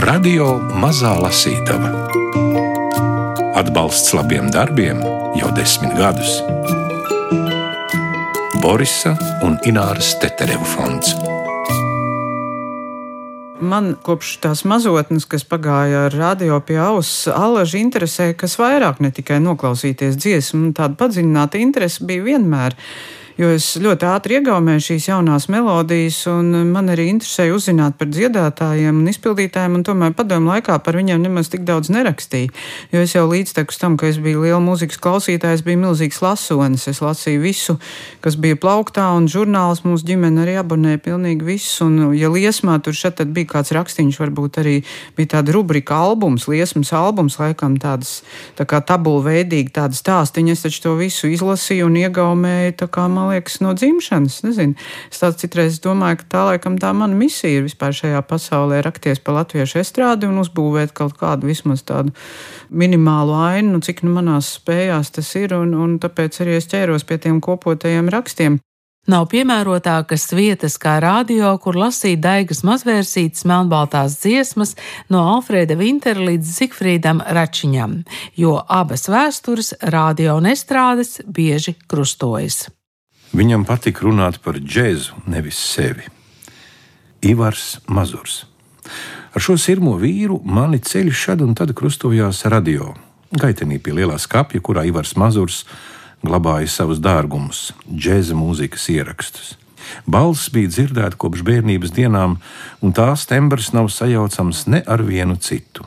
Radio Mazā Lasītava Atbalsts labiem darbiem jau desmit gadus. Borisa un Ināras Tetereva fonds. Man kopš tās mazotnes, kas pagāja ar radio pie auss, alaži interesē, kas vairāk ne tikai noklausīties dziesmu, tāda padziļināta interese bija vienmēr jo es ļoti ātri iegaumēju šīs jaunās melodijas, un man arī interesēja uzzināt par dziedātājiem un izpildītājiem, un tomēr padomu laikā par viņiem nemaz tik daudz nerakstīju. Jo es jau līdztekus tam, ka es biju liela mūzikas klausītājs, biju milzīgs lasonis. Es lasīju visu, kas bija plauktā, un žurnāls mūsu ģimene arī abonēja pilnīgi visu. Un, ja liesmā tur šeit bija kāds rakstīns, varbūt arī bija tāda rubrika albums, liesmas albums, laikam tādas tā kā tabula veidīgi tāda stāstiņa. Es taču to visu izlasīju un iegaumēju, tā kā man liekas, no dzimšanas. Nezinu. Es tāds citreiz domāju, ka tā laikam tā mana misija ir vispār šajā pasaulē rakties pa latviešu estrādi un uzbūvēt kaut kādu vismaz tādu minimālu ainu, nu, cik nu manās spējās tas ir, un, un tāpēc arī es ķēros pie tiem kopotajiem rakstiem. Nav piemērotākas vietas kā radio, kur lasīt daigas mazvērsītas melnbaltās dziesmas no Alfrēda Vintera līdz Zigfrīdam Račiņam, jo abas vēstures, radio un estrādes bieži krustojas. Viņam patika runāt par džēzu, nevis sevi. Ivars Mazurs. Ar šo sirmo vīru mani ceļi šad un tad krustojās radio. Gaitenī pie lielā skapja, kurā Ivars Mazurs glabāja savus dārgumus, džēza mūzikas ierakstus. Balss bija dzirdēta kopš bērnības dienām, un tās tembrs nav sajaucams ne ar vienu citu.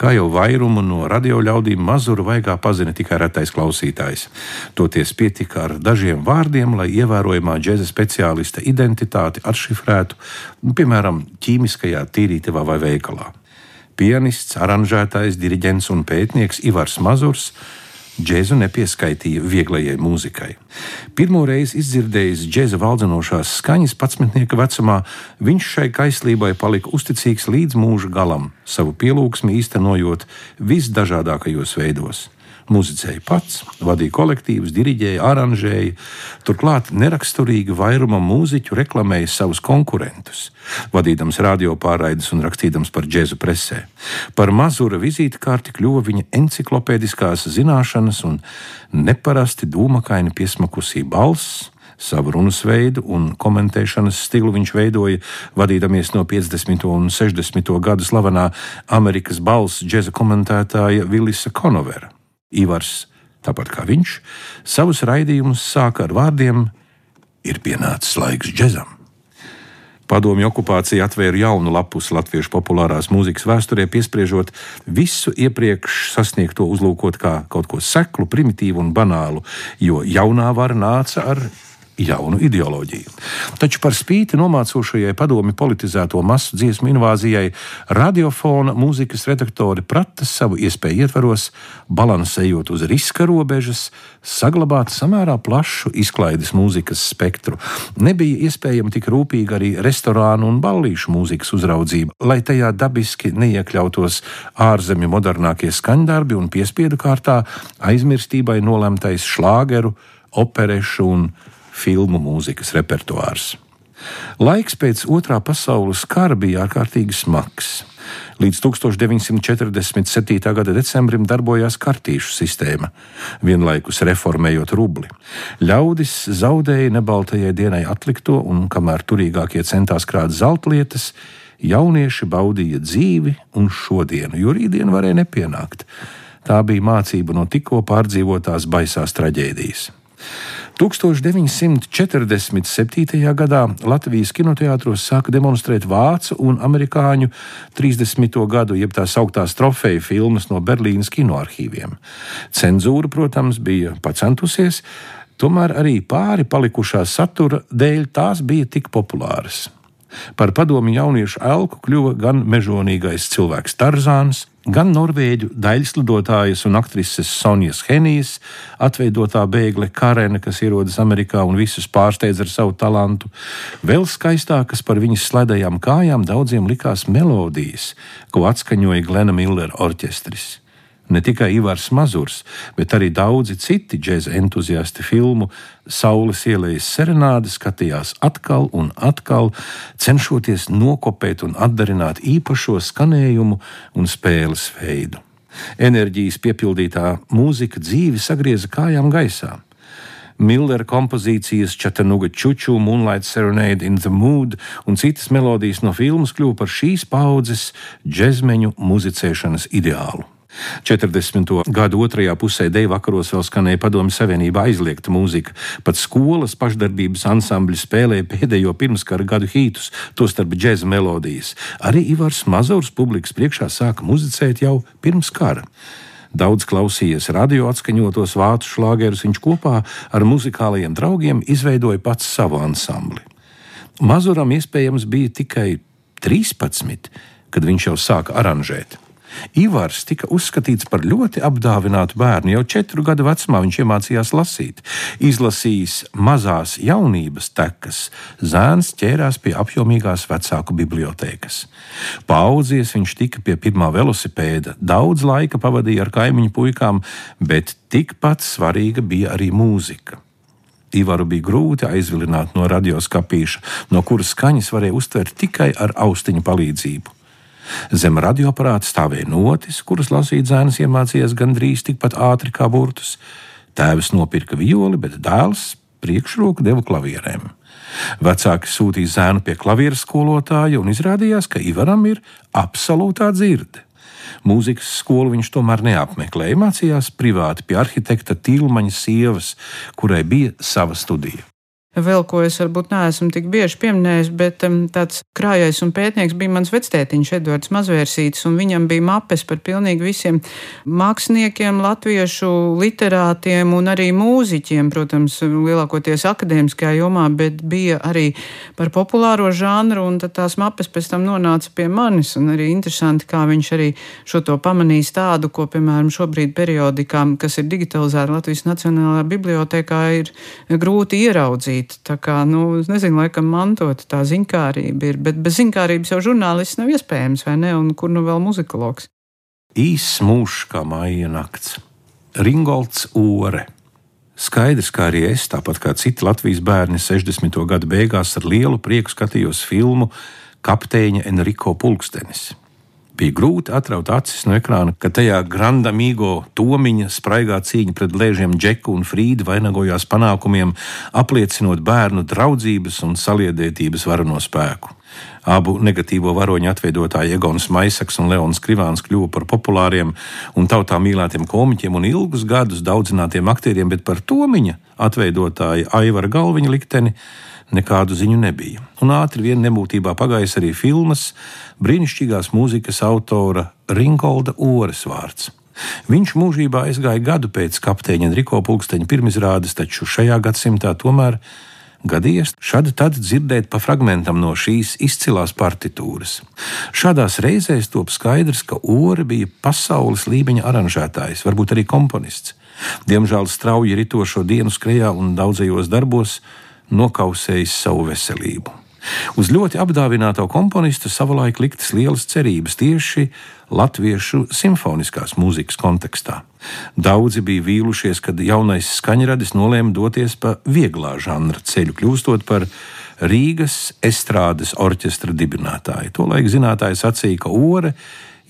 Kā jau vairumu no radio ļaudīm mazuru vaigā pazina tikai retais klausītājs. Toties pietika ar dažiem vārdiem, lai ievērojamā džēza speciālista identitāti atšifrētu, piemēram, ķīmiskajā tīrītavā vai veikalā. Pianists, aranžētājs, diriģents un pētnieks Ivars Mazurs džēzu nepieskaitīja vieglajai mūzikai. Pirmo reizi izdzirdējis džēza valdzinošās skaņas 11. vecumā, viņš šai kaislībai palika uzticīgs līdz mūža galam, savu pielūgsmi īstenojot visdažādākajos veidos muzicēja pats, vadīja kolektīvus, diriģēja, aranžēja. Turklāt neraksturīgi vairumam mūziķu reklamēja savus konkurentus, vadīdams radio pārraides un rakstīdams par džēzu presē. Par mazura vizītkārti kļuva viņa enciklopēdiskās zināšanas un neparasti dūmakaini piesmakusī balss. Savu runas veidu un komentēšanas stilu viņš veidoja, vadīdamies no 50. un 60. gadu slavenā Amerikas balss džēza komentētāja Vilisa Konovera. Ivars, tāpat kā viņš, savus raidījumus sāka ar vārdiem: Ir pienācis laiks džezam. Padomju okupācija atvēra jaunu lapusi latviešu populārās mūzikas vēsturē, piespriežot visu iepriekš sasniegto uzlūkot kā kaut ko seklu, primitīvu un banālu, jo jaunā vara nāca ar jaunu ideoloģiju. Taču par spīti nomācošajai padomi politizēto masu dziesmu invāzijai, radiofona mūzikas redaktori prata savu iespēju ietvaros, balansējot uz riska robežas, saglabāt samērā plašu izklaides mūzikas spektru. Nebija iespējama tik rūpīga arī restorānu un ballīšu mūzikas uzraudzība, lai tajā dabiski neiekļautos ārzemju modernākie skaņdarbi un piespiedu kārtā aizmirstībai nolemtais šlāgeru, operešu un filmu mūzikas repertuārs. Laiks pēc otrā pasaules kara bija ārkārtīgi smags. Līdz 1947. gada decembrim darbojās kartīšu sistēma, vienlaikus reformējot rubli. Ļaudis zaudēja nebaltajai dienai atlikto, un kamēr turīgākie centās krāt zeltlietas, jaunieši baudīja dzīvi un šodienu, jo rītdien varēja nepienākt. Tā bija mācība no tikko pārdzīvotās baisās traģēdijas. 1947. gadā Latvijas kinoteātros sāka demonstrēt vācu un amerikāņu 30. gadu, jeb tās augtās trofeju filmas no Berlīnas kinoarchīviem. Cenzūra, protams, bija pacentusies, tomēr arī pāri palikušā satura dēļ tās bija tik populāras. Par padomu jauniešu elku kļuva gan mežonīgais cilvēks Tarzāns, gan norvēģu daļslidotājas un aktrises Sonijas Henijas, atveidotā bēgle Karene, kas ierodas Amerikā un visus pārsteidz ar savu talantu. Vēl skaistākas par viņas sledajām kājām daudziem likās melodijas, ko atskaņoja Glena Millera orķestris. Ne tikai Ivars Mazurs, bet arī daudzi citi džēza entuziasti filmu Saules ielas serenādi skatījās atkal un atkal, cenšoties nokopēt un atdarināt īpašo skanējumu un spēles veidu. Enerģijas piepildītā mūzika dzīvi sagrieza kājām gaisā. Millera kompozīcijas Chattanooga Čuču, Moonlight Serenade in the Mood un citas melodijas no filmas kļuva par šīs paudzes džezmeņu muzicēšanas ideālu. 40. gadu otrajā pusē deju vakaros vēl skanēja Padomju Savienībā aizliegta mūzika. Pat skolas pašdarbības ansambļi spēlēja pēdējo pirmskara gadu hītus, tostarp džēza melodijas. Arī Ivars Mazurs publikas priekšā sāka muzicēt jau pirms kara. Daudz klausījies radio atskaņotos vācu šlāgerus, viņš kopā ar muzikālajiem draugiem izveidoja pats savu ansambli. Mazuram iespējams bija tikai 13, kad viņš jau sāka aranžēt. Ivars tika uzskatīts par ļoti apdāvinātu bērnu. Jau četru gadu vecumā viņš iemācījās lasīt. Izlasījis mazās jaunības tekas, zēns ķērās pie apjomīgās vecāku bibliotēkas. Paudzies viņš tika pie pirmā velosipēda, daudz laika pavadīja ar kaimiņu puikām, bet tikpat svarīga bija arī mūzika. Ivaru bija grūti aizvilināt no radioskapīša, no kuras skaņas varēja uztvert tikai ar austiņu palīdzību. Zem radioaparāta stāvēja notis, kuras lasīt zēns iemācījās gandrīz tikpat ātri kā burtus. Tēvs nopirka violi, bet dēls priekšroku deva klavierēm. Vecāki sūtīja zēnu pie klavieru skolotāja, un izrādījās, ka Ivaram ir absolūtā dzirde. Mūzikas skolu viņš tomēr neapmeklēja, mācījās privāti pie arhitekta Tīlmaņa sievas, kurai bija sava studija. Vēl ko es varbūt neesmu tik bieži pieminējis, bet um, tāds krājais un pētnieks bija mans vectētiņš Edvards Mazvērsītis, un viņam bija mapes par pilnīgi visiem māksliniekiem, latviešu literātiem un arī mūziķiem, protams, lielākoties akadēmiskajā jomā, bet bija arī par populāro žanru, un tad tās mapes pēc tam nonāca pie manis, un arī interesanti, kā viņš arī šo to pamanījis tādu, ko, piemēram, šobrīd periodikā, kas ir digitalizēta Latvijas Nacionālajā bibliotekā, ir grūti ieraudzīt darīt. Tā kā, nu, es nezinu, laikam mantot tā ziņkārība ir, bet bez ziņkārības jau žurnālists nav iespējams, vai ne? Un kur nu vēl muzikologs? Īss mūžs kā māja nakts. Ringolds Ore. Skaidrs, kā arī es, tāpat kā citi Latvijas bērni 60. gada beigās, ar lielu prieku skatījos filmu Kapteiņa Enrico Pulkstenis. Bija grūti atraut acis no ekrāna, ka tajā grandamīgo tomiņa spraigā cīņa pret lēžiem Džeku un Frīdu vainagojās panākumiem, apliecinot bērnu draudzības un saliedētības varano spēku. Abu negatīvo varoņu atveidotāji Egons Maisaks un Leons Krivāns kļuva par populāriem un tautā mīlētiem komiķiem un ilgus gadus daudzinātiem aktieriem, bet par tomiņa atveidotāju Aivara Galviņa likteni nekādu ziņu nebija. Un ātri vien nebūtībā pagājis arī filmas brīnišķīgās mūzikas autora Ringolda Ores vārds. Viņš mūžībā aizgāja gadu pēc kapteiņa Enrico Pulksteņa pirmizrādes, taču šajā gadsimtā tomēr gadījies šādi tad dzirdēt pa fragmentam no šīs izcilās partitūras. Šādās reizēs top skaidrs, ka Ore bija pasaules līmeņa aranžētājs, varbūt arī komponists. Diemžēl strauji ritošo dienu skrejā un daudzajos darbos nokausējis savu veselību. Uz ļoti apdāvināto komponistu savulaik liktas lielas cerības tieši latviešu simfoniskās mūzikas kontekstā. Daudzi bija vīlušies, kad jaunais skaņradis nolēma doties pa vieglā žanra ceļu, kļūstot par Rīgas estrādes orķestra dibinātāju. Tolaik zinātājs sacīja, ka Ore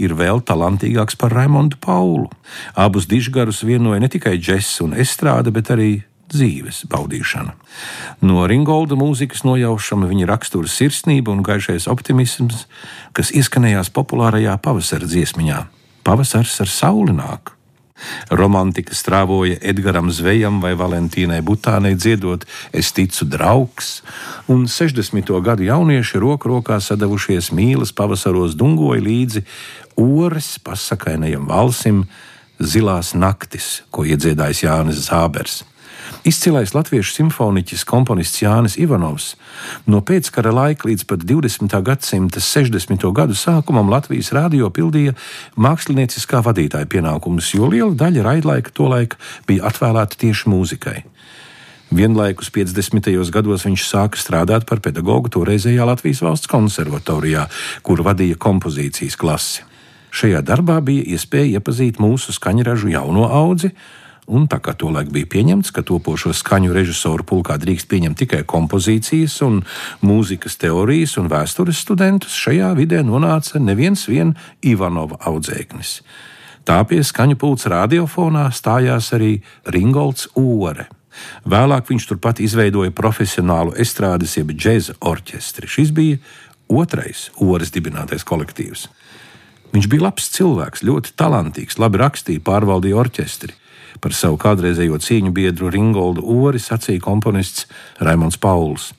ir vēl talantīgāks par Raimondu Paulu. Abus dižgarus vienoja ne tikai džeks un estrāde, bet arī dzīves baudīšana. No Ringolda mūzikas nojaušama viņa rakstura sirsnība un gaišais optimisms, kas izskanējās populārajā pavasara dziesmiņā - Pavasars ar sauli nāk. Romantika strāvoja Edgars Zvejam vai Valentīnai Butānai dziedot Es ticu draugs, un 60. gadu jaunieši roku rokā sadavušies mīlas pavasaros dungoja līdzi ores pasakainajam valsim Zilās naktis, ko iedziedājis Jānis Zābers. Izcilais latviešu simfoniķis, komponists Jānis Ivanovs no pēckara laika līdz pat 20. gadsimta 60. gadu sākumam Latvijas rādio pildīja mākslinieckā vadītāja pienākumus, jo liela daļa raidlaika tolaik bija atvēlēta tieši mūzikai. Vienlaikus 50. gados viņš sāka strādāt par pedagogu toreizējā Latvijas valsts konservatorijā, kur vadīja kompozīcijas klasi. Šajā darbā bija iespēja iepazīt mūsu skaņražu jauno audzi, un tā kā tolaik bija pieņemts, ka topošo skaņu režisoru pulkā drīkst pieņemt tikai kompozīcijas un mūzikas teorijas un vēstures studentus, šajā vidē nonāca neviens vien Ivanova audzēknis. Tā pie skaņu pults radiofonā stājās arī Ringolds Ore. Vēlāk viņš turpat izveidoja profesionālu estrādes jeb džēza orķestri. Šis bija otrais Oras dibinātais kolektīvs. Viņš bija labs cilvēks, ļoti talantīgs, labi rakstīja, pārvaldīja orķestri. Par savu kādreizējo cīņu biedru Ringoldu Ori sacīja komponists Raimons Pauls.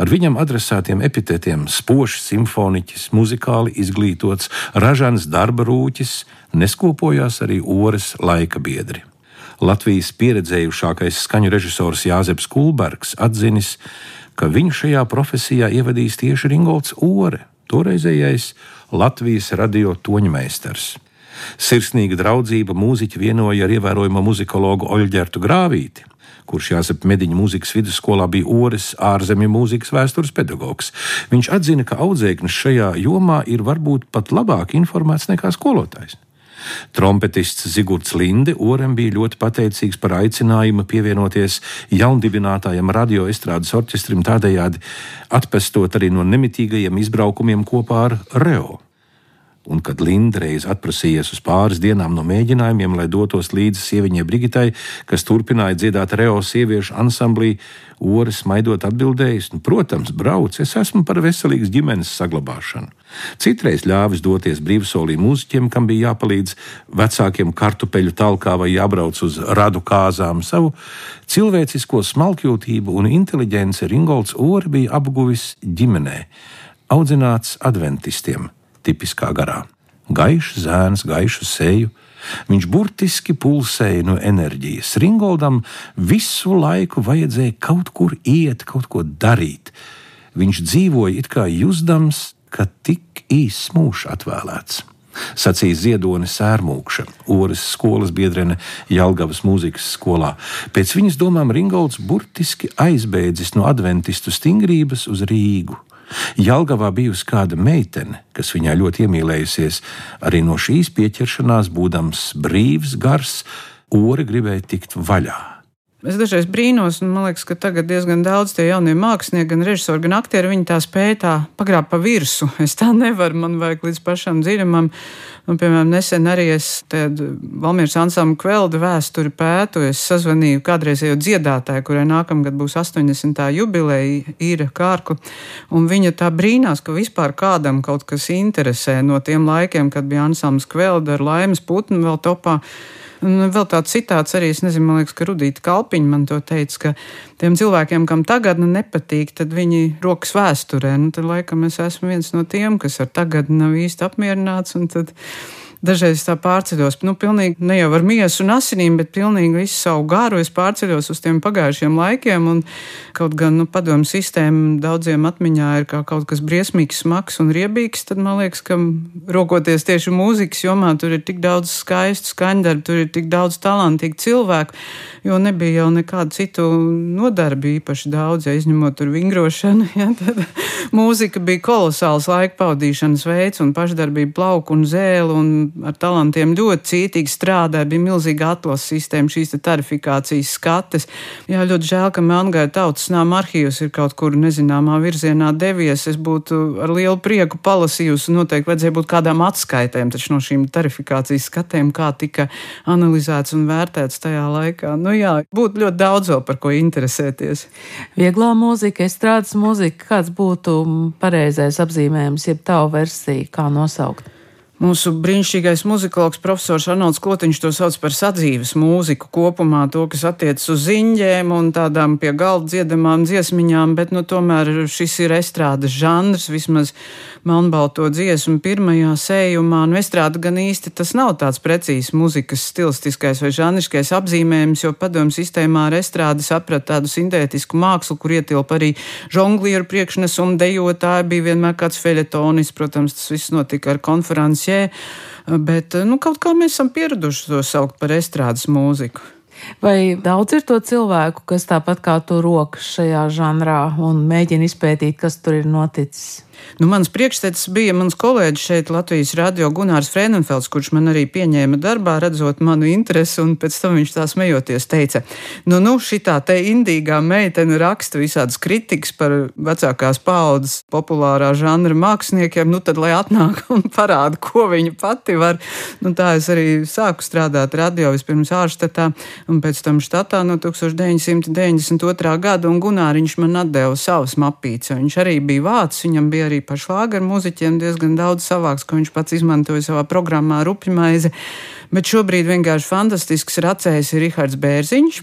Ar viņam adresētiem epitētiem spožs simfoniķis, muzikāli izglītots, ražants darba rūķis, neskopojās arī Ores laika biedri. Latvijas pieredzējušākais skaņu režisors Jāzeps Kulbergs atzinis, ka viņu šajā profesijā ievadīs tieši Ringolds Ore, toreizējais Latvijas radio toņmeistars. Sirsnīga draudzība mūziķi vienoja ar ievērojamo muzikologu Oļģertu Grāvīti, kurš jāsaka Mediņu mūzikas vidusskolā bija Ores ārzemju mūzikas vēstures pedagogs. Viņš atzina, ka audzēknis šajā jomā ir varbūt pat labāk informēts nekā skolotājs. Trompetists Zigorts Linde Orem bija ļoti pateicīgs par aicinājumu pievienoties jaundibinātājam radioestrādes orķestrim, tādējādi atpestot arī no nemitīgajiem izbraukumiem kopā ar Reo un kad Linda reiz atprasījies uz pāris dienām no mēģinājumiem, lai dotos līdzi sieviņai Brigitai, kas turpināja dziedāt Reo sieviešu ansamblī, Oris maidot atbildējis: nu, Protams, brauc, es esmu par veselīgas ģimenes saglabāšanu. Citreiz ļāvis doties brīvsolī mūziķiem, kam bija jāpalīdz vecākiem kartupeļu talkā vai jābrauc uz radu kāzām. Savu cilvēcisko smalkjūtību un inteliģenci Ringolds Ori bija apguvis ģimenē, audzināts adventistiem tipiskā garā. Gaišs zēns, gaišu seju. Viņš burtiski pulsēja no enerģijas. Ringoldam visu laiku vajadzēja kaut kur iet, kaut ko darīt. Viņš dzīvoja it kā jūzdams, ka tik īss mūžs atvēlēts. Sacīja Ziedone Sērmūkša, Oras skolas biedrene Jelgavas mūzikas skolā. Pēc viņas domām Ringolds burtiski aizbēdzis no adventistu stingrības uz Rīgu. Jelgavā bijusi kāda meitene, kas viņā ļoti iemīlējusies, arī no šīs pieķeršanās, būdams brīvs, gars, ori gribēja tikt vaļā. Es dažreiz brīnos, un man liekas, ka tagad diezgan daudz tie jaunie mākslinieki, gan režisori, gan aktieri, viņi tā spēj tā pagrābt pa virsmu. Es tā nevaru, man vajag līdz pašam dziļumam. Un, piemēram, nesen arī es Valmīras ansambļa kveldu vēsturi pētu. Es sazvanīju kādreizējo dziedātāju, kurai nākamgad būs 80. jubileja, Īra Kārku. Un viņa tā brīnās, ka vispār kādam kaut kas interesē no tiem laikiem, kad bija ansambļs kvelda ar laimes putnu vēl topā. Un vēl tāds citāts arī, es nezinu, man liekas, ka Rudīta Kalpiņa man to teica, ka tiem cilvēkiem, kam tagad nu, nepatīk, tad viņi rokas vēsturē. Nu, tad laikam es esmu viens no tiem, kas ar tagad nav īsti apmierināts. Un tad dažreiz tā pārceļos, nu, pilnīgi ne jau ar miesu un asinīm, bet pilnīgi visu savu garu es pārceļos uz tiem pagājušiem laikiem. Un kaut gan nu, padomu sistēma daudziem atmiņā ir kā kaut kas briesmīgs, smags un riebīgs, tad man liekas, ka rokoties tieši mūzikas jomā, tur ir tik daudz skaistu skaņdarbu, tur ir tik daudz talantīgu cilvēku, jo nebija jau nekādu citu nodarbi īpaši daudz, ja izņemot tur vingrošanu. Ja, tad mūzika bija kolosāls laika pavadīšanas veids un pašdarbība plauku un zēlu un ar talantiem ļoti cītīgi strādāja, bija milzīga atlases sistēma, šīs tarifikācijas skates. Jā, ļoti žēl, ka Melngaita tautas nāma arhīvs ir kaut kur nezināmā virzienā devies. Es būtu ar lielu prieku palasījusi, noteikti vajadzēja būt kādām atskaitēm no šīm tarifikācijas skatēm, kā tika analizēts un vērtēts tajā laikā. Nu jā, būtu ļoti daudz vēl par ko interesēties. Vieglā mūzika, estrādes mūzika, kāds būtu pareizais apzīmējums, jeb tavu versiju, kā nosaukt? Mūsu brīnišķīgais muzikologs profesors Arnolds Klotiņš to sauc par sadzīves mūziku kopumā, to, kas attiecas uz ziņģēm un tādām pie galda dziedamām dziesmiņām, bet nu, tomēr šis ir estrādes žanrs, vismaz melnbalto dziesmu pirmajā sējumā. Nu, estrāde gan īsti tas nav tāds precīzs muzikas stilistiskais vai žanriskais apzīmējums, jo padomu sistēmā ar estrādi saprata tādu sintētisku mākslu, kur ietilp arī žonglieru priekšnesumu dejotāji, bija vienmēr kāds feļetonis, protams, tas viss notika ar konferenci bloķē, bet nu, kaut kā mēs esam pieraduši to saukt par estrādes mūziku. Vai daudz ir to cilvēku, kas tāpat kā tu rokas šajā žanrā un mēģina izpētīt, kas tur ir noticis? Nu, mans priekšstats bija mans kolēģis šeit, Latvijas radio Gunārs Frēnenfelds, kurš man arī pieņēma darbā, redzot manu interesi, un pēc tam viņš tā smejoties teica, nu, nu, šitā te indīgā meitene raksta visādas kritikas par vecākās paudzes populārā žanra māksliniekiem, nu, tad lai atnāk un parāda, ko viņa pati var. Nu, tā es arī sāku strādāt radio vispirms ārštatā, un pēc tam štatā no 1992. gada, un Gunāriņš man atdeva savas mapītes. Viņš arī bija vācis, viņam bija arī par šlāgeru muziķiem diezgan daudz savāks, ko viņš pats izmantoja savā programmā Rupjmaize. Bet šobrīd vienkārši fantastisks racējs ir Rihards Bērziņš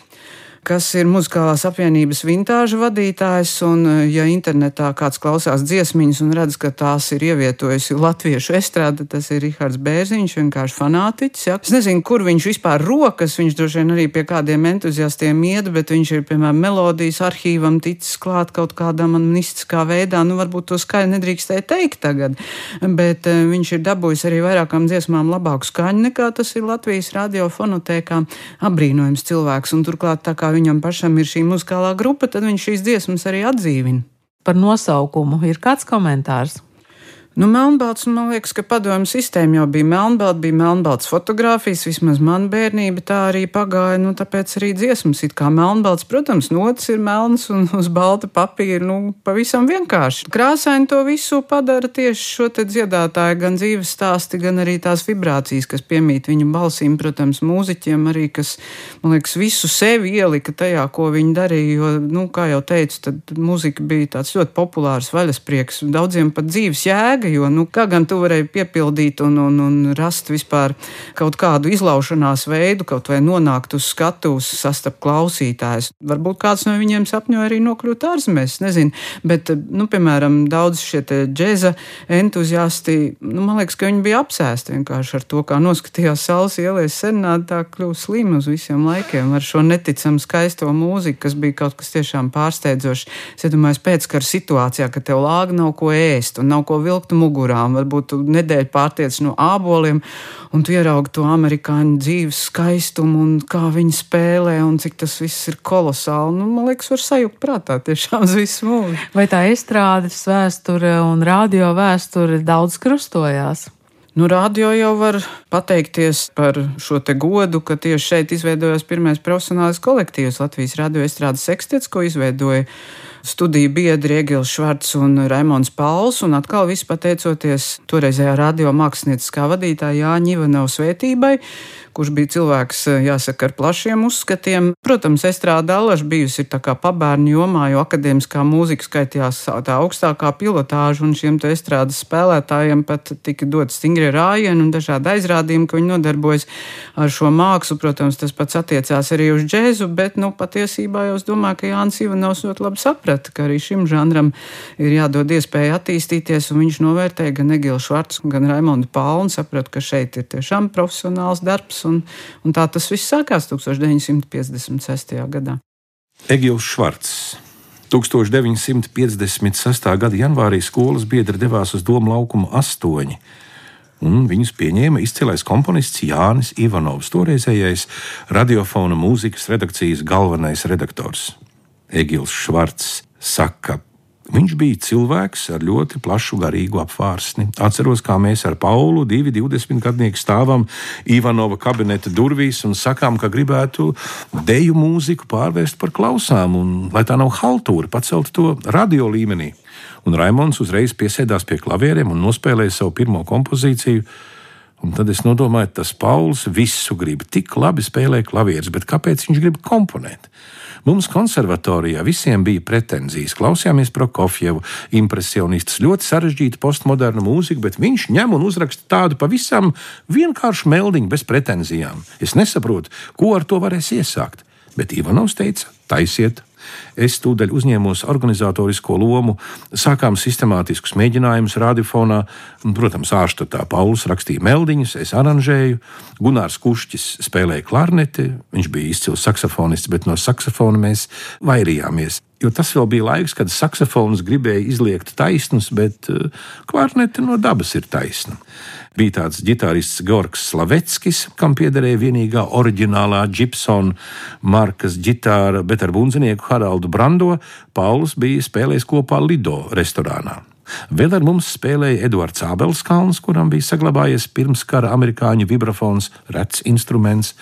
kas ir muzikālās apvienības vintāža vadītājs. Un, eh, ja internetā kāds klausās dziesmiņas un redz, ka tās ir ievietojusi latviešu estrāde, tas ir Rihards Bērziņš, vienkārši fanātiķis. Ja? Es nezinu, kur viņš vispār rokas, viņš droši vien arī pie kādiem entuziastiem iet, bet viņš ir, piemēram, melodijas arhīvam ticis klāt kaut kādā man mistiskā veidā. Nu, varbūt to skaļi nedrīkstēja teikt tagad, bet uh, viņš ir dabūjis arī vairākām dziesmām labāku skaņu nekā tas ir Latvijas radiofonotēkā. Abrīnojams cilvēks, un turklāt tā kā viņam pašam ir šī muzikālā grupa, tad viņš šīs dziesmas arī atdzīvina. Par nosaukumu ir kāds komentārs? Nu, melnbalts, man liekas, ka padomju sistēma jau bija melnbalta, bija melnbalts fotografijas, vismaz man bērnība tā arī pagāja, nu, tāpēc arī dziesmas it kā melnbalts, protams, notis ir melns un uz balta papīra, nu, pavisam vienkārši. Krāsaini to visu padara tieši šo te dziedātāju, gan dzīves stāsti, gan arī tās vibrācijas, kas piemīt viņa balsīm, protams, mūziķiem arī, kas, man liekas, visu sevi ielika tajā, ko viņi darīja, jo, nu, kā jau teicu, tad muzika bija tāds ļoti populārs vaļasprieks, daudziem pat dzīves jēga jēga, jo nu, kā gan tu varēji piepildīt un, un, un rast vispār kaut kādu izlaušanās veidu, kaut vai nonākt uz skatuves, sastapt klausītājus. Varbūt kāds no viņiem sapņoja arī nokļūt ārzemēs, nezinu, bet, nu, piemēram, daudz šie džēza entuziasti, nu, man liekas, ka viņi bija apsēsti vienkārši ar to, kā noskatījās saules ielais senāt, tā kļūst slimi uz visiem laikiem ar šo neticam skaisto mūziku, kas bija kaut kas tiešām pārsteidzošs. Es iedomājos pēckara situācijā, ka tev lāga nav ko ēst un nav ko vilkt mugurām. Varbūt tu nedēļu pārtiec no āboliem, un tu ieraugi to amerikāņu dzīves skaistumu un kā viņi spēlē, un cik tas viss ir kolosāli. Nu, man liekas, var sajūgt prātā tiešām uz visu mūžu. Vai tā estrādes vēsture un radio vēsture daudz krustojās? Nu, radio jau var pateikties par šo te godu, ka tieši šeit izveidojās pirmais profesionālais kolektīvs Latvijas radio estrādes sekstets, ko izveidoja studiju biedri Egils Švarts un Raimons Pauls, un atkal viss pateicoties toreizējā radio mākslinieckā vadītāja Jāņa Ivanovs svētībai, kurš bija cilvēks, jāsaka, ar plašiem uzskatiem. Protams, estrāda alaž bijusi tā kā pabērnu jomā, jo akadēmiskā mūzika skaitījās tā augstākā pilotāža, un šiem te estrādes spēlētājiem pat tika dot stingri rājieni un dažādi aizrādījumi, ka viņi nodarbojas ar šo mākslu. Protams, tas pats attiecās arī uz džēzu, bet, nu, patiesībā jau es domāju, ka Jānis Ivanovs ļoti labi saprata, ka arī šim žanram ir jādod iespēja attīstīties, un viņš novērtēja gan Egilu Švarts, gan Raimondu Palnu, saprata, ka šeit ir tiešām profesionāls darbs un, un tā tas viss sākās 1956. gadā. Egils Švarts. 1956. gada janvārī skolas biedri devās uz Doma laukumu astoņi, un viņus pieņēma izcilais komponists Jānis Ivanovs, toreizējais radiofona mūzikas redakcijas galvenais redaktors. Egils Švarts saka, Viņš bija cilvēks ar ļoti plašu garīgu apvārsni. Atceros, kā mēs ar Paulu, divi 20 gadnieki, stāvam Ivanova kabineta durvīs un sakām, ka gribētu deju mūziku pārvērst par klausām, un lai tā nav haltūra, pacelt to radio līmenī. Un Raimons uzreiz piesēdās pie klavieriem un nospēlēja savu pirmo kompozīciju. Un tad es nodomāju, tas Pauls visu grib, tik labi spēlē klavierus, bet kāpēc viņš grib komponēt? Mums konservatorijā visiem bija pretenzijas. Klausījāmies Prokofjevu, impresionistus, ļoti sarežģītu postmodernu mūziku, bet viņš ņem un uzraksta tādu pavisam vienkāršu meldiņu bez pretenzijām. Es nesaprotu, ko ar to varēs iesākt. Bet Ivanovs teica, taisiet Es tūdaļ uzņēmos organizatorisko lomu, sākām sistemātiskus mēģinājumus radiofonā. Protams, ārštatā Pauls rakstīja meldiņas, es aranžēju, Gunārs Kušķis spēlēja klarneti, viņš bija izcils saksofonists, bet no saksofona mēs vairījāmies. Jo tas vēl bija laiks, kad saksofons gribēja izliekt taisnus, bet uh, klarnete no dabas ir taisna bija tāds ģitārists Georgs Slaveckis, kam piederēja vienīgā oriģinālā Gibson markas ģitāra, bet ar bunzinieku Haraldu Brando Pauls bija spēlējis kopā Lido restorānā. Vēl ar mums spēlēja Edvards Ābelskalns, kuram bija saglabājies pirms kara amerikāņu vibrafons, rets instruments.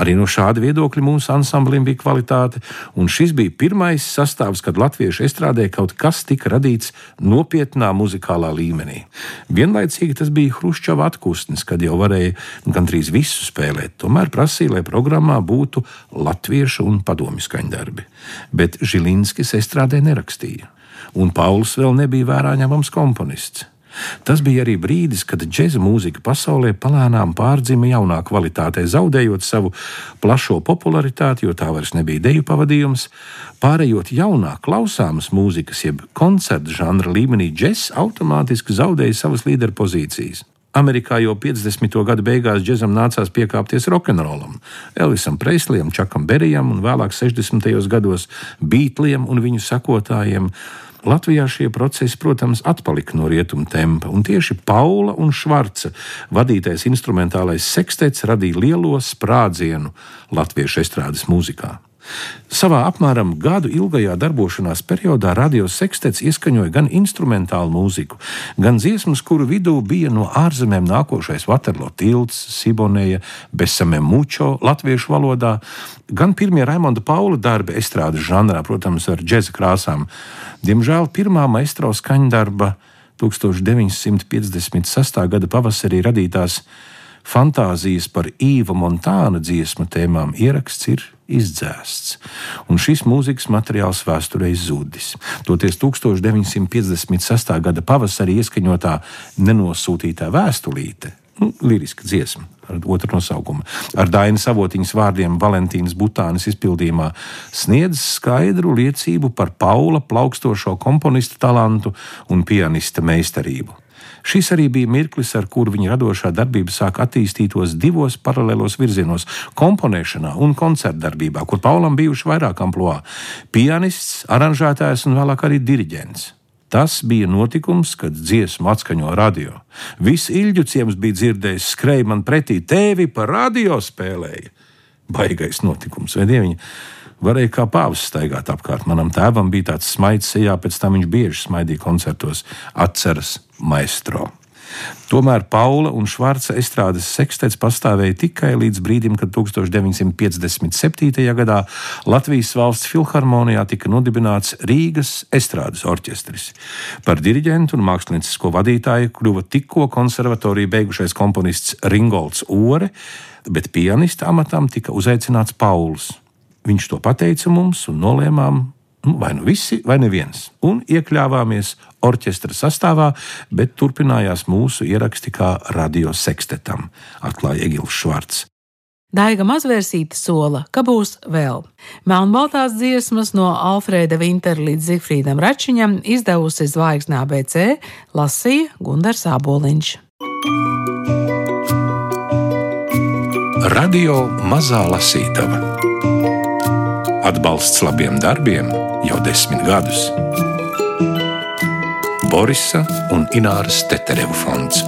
Arī no šāda viedokļa mūsu ansamblim bija kvalitāte, un šis bija pirmais sastāvs, kad latviešu estrādē kaut kas tika radīts nopietnā muzikālā līmenī. Vienlaicīgi tas bija Hruščova atkustnis, kad jau varēja gandrīz visu spēlēt, tomēr prasīja, lai programmā būtu latviešu un padomju skaņdarbi. Bet Žilinskis estrādē nerakstīja un Pauls vēl nebija vērā ņemams komponists. Tas bija arī brīdis, kad džēza mūzika pasaulē palēnām pārdzima jaunā kvalitātē, zaudējot savu plašo popularitāti, jo tā vairs nebija deju pavadījums. Pārējot jaunā, klausāmas mūzikas, jeb koncerta žanra līmenī, džēza automātiski zaudēja savas līderu pozīcijas. Amerikā jau 50. gadu beigās džekam nācās piekāpties rokenrolam, Elvisam Preislijam, Čakam Berijam un vēlāk 60. gados Beatliem un viņu sekotājiem. Latvijā šie procesi, protams, atpalika no rietumu tempa, un tieši Paula un Švarca vadītais instrumentālais sekstets radīja lielo sprādzienu latviešu estrādes mūzikā. Savā apmēram gadu ilgajā darbošanās periodā radio sekstets ieskaņoja gan instrumentālu mūziku, gan dziesmas, kuru vidū bija no ārzemēm nākošais Waterloo tilts, Sibonēja, Besame Mučo latviešu valodā, gan pirmie Raimonda Paula darbi estrādes žanrā, protams, ar džēza krāsām. Diemžēl pirmā maistro skaņdarba 1956. gada pavasarī radītās fantāzijas par Īva Montāna dziesmu tēmām ieraksts ir izdzēsts, un šis mūzikas materiāls vēsturē izzudis. Toties 1956. gada pavasarī ieskaņotā nenosūtītā vēstulīte nu, liriska dziesma ar otru nosaukumu. Ar Dainas avotiņas vārdiem Valentīnas Butānas izpildījumā sniedz skaidru liecību par Paula plaukstošo komponistu talantu un pianista meistarību. Šis arī bija mirklis, ar kuru viņa radošā darbība sāk attīstītos divos paralēlos virzienos - komponēšanā un koncertdarbībā, kur Paulam bijuši vairāk amplitūdā - pianists, aranžētājs un vēlāk arī diriģents. Tas bija notikums, kad dziesmu atskaņo radio. Viss ilģu ciems bija dzirdējis, skrēja man pretī, tevi pa radio spēlēja. Baigais notikums, vai dieviņa? Varēja kā pāvis staigāt apkārt. Manam tēvam bija tāds smaids sejā, pēc tam viņš bieži smaidīja koncertos, atceras maestro. Tomēr Paula un Švarca estrādes sekstets pastāvēja tikai līdz brīdim, kad 1957. gadā Latvijas valsts filharmonijā tika nodibināts Rīgas estrādes orķestris. Par diriģentu un māksliniecisko vadītāju kļuva tikko konservatoriju beigušais komponists Ringolds Ore, bet pianista amatam tika uzaicināts Pauls. Viņš to pateica mums un nolēmām nu, vai nu visi, vai neviens. Un iekļāvāmies orķestra sastāvā, bet turpinājās mūsu ieraksti kā radio sekstetam, atklāja Egils Švarts. Daiga mazvērsīta sola, ka būs vēl. Melnbaltās dziesmas no Alfrēda Vintera līdz Zifrīdam Račiņam izdevusi Zvaigznā BC, lasīja Gundars Āboliņš. Radio Mazā Lasītava Atbalsts labiem darbiem jau desmit gadus. Borisa un Ināras Teterevu fonds.